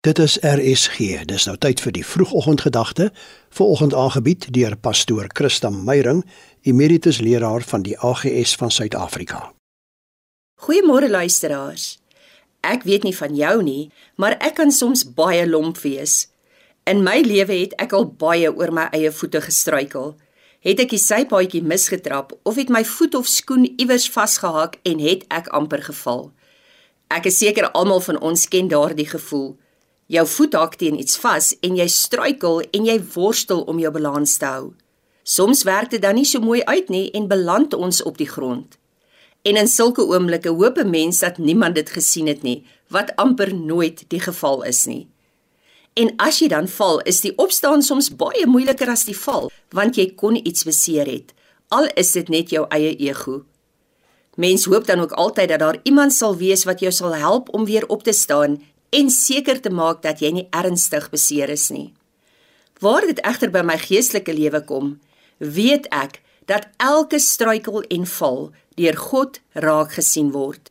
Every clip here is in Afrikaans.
Dit is RSG. Dis nou tyd vir die vroegoggendgedagte, vanoggend aangebied deur pastoor Christa Meyring, emeritus leraar van die AGS van Suid-Afrika. Goeiemôre luisteraars. Ek weet nie van jou nie, maar ek kan soms baie lomp wees. In my lewe het ek al baie oor my eie voete gestruikel. Het ek die sypaadjie misgetrap of het my voet of skoen iewers vasgehak en het ek amper geval. Ek is seker almal van ons ken daardie gevoel. Jou voet hak teen iets vas en jy struikel en jy worstel om jou balans te hou. Soms werk dit dan nie so mooi uit nie en beland ons op die grond. En in sulke oomblikke hoop 'n mens dat niemand dit gesien het nie, wat amper nooit die geval is nie. En as jy dan val, is die opstaan soms baie moeiliker as die val, want jy kon iets beseer het, al is dit net jou eie ego. Mens hoop dan ook altyd dat daar iemand sal wees wat jou sal help om weer op te staan en seker te maak dat jy nie ernstig beseer is nie. Waar dit egter by my geestelike lewe kom, weet ek dat elke struikel en val deur God raak gesien word.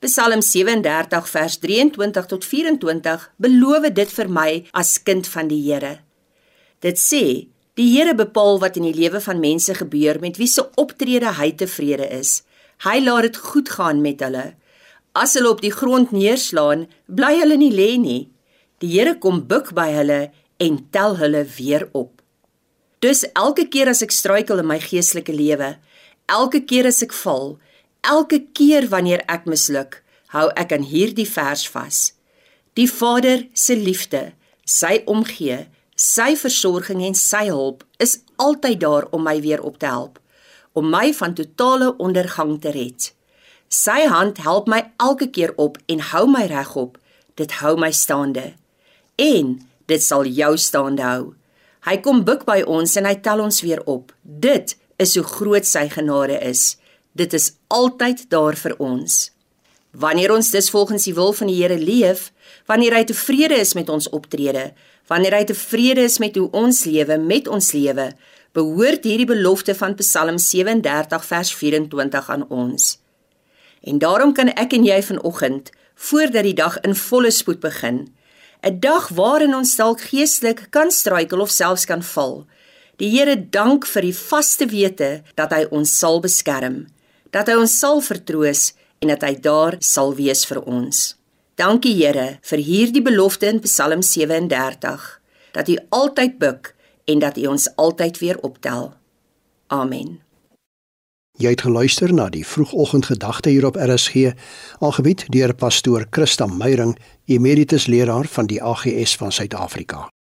Psalm 37 vers 23 tot 24 beloof dit vir my as kind van die Here. Dit sê: Die Here bepaal wat in die lewe van mense gebeur met wie se optrede hy tevrede is. Hy laat dit goed gaan met hulle. As hulle op die grond neerslaan, bly hulle nie lê nie. Die Here kom buig by hulle en tel hulle weer op. Dus elke keer as ek struikel in my geestelike lewe, elke keer as ek val, elke keer wanneer ek misluk, hou ek aan hierdie vers vas. Die Vader se liefde, sy omgee, sy versorging en sy hulp is altyd daar om my weer op te help, om my van totale ondergang te red. Sy hand help my elke keer op en hou my regop. Dit hou my staande. En dit sal jou staande hou. Hy kom buig by ons en hy tel ons weer op. Dit is hoe groot sy genade is. Dit is altyd daar vir ons. Wanneer ons dus volgens die wil van die Here leef, wanneer hy tevrede is met ons optrede, wanneer hy tevrede is met hoe ons lewe met ons lewe, behoort hierdie belofte van Psalm 37 vers 24 aan ons. En daarom kan ek en jy vanoggend, voordat die dag in volle spoed begin, 'n dag waarin ons dalk geestelik kan struikel of selfs kan val, die Here dank vir die vaste wete dat hy ons sal beskerm, dat hy ons sal vertroos en dat hy daar sal wees vir ons. Dankie Here vir hierdie belofte in Psalm 37 dat U altyd buig en dat U ons altyd weer optel. Amen. Jy het geluister na die vroegoggendgedagte hier op RSG, aangebied deur pastoor Christa Meyring, emeritus leraar van die AGS van Suid-Afrika.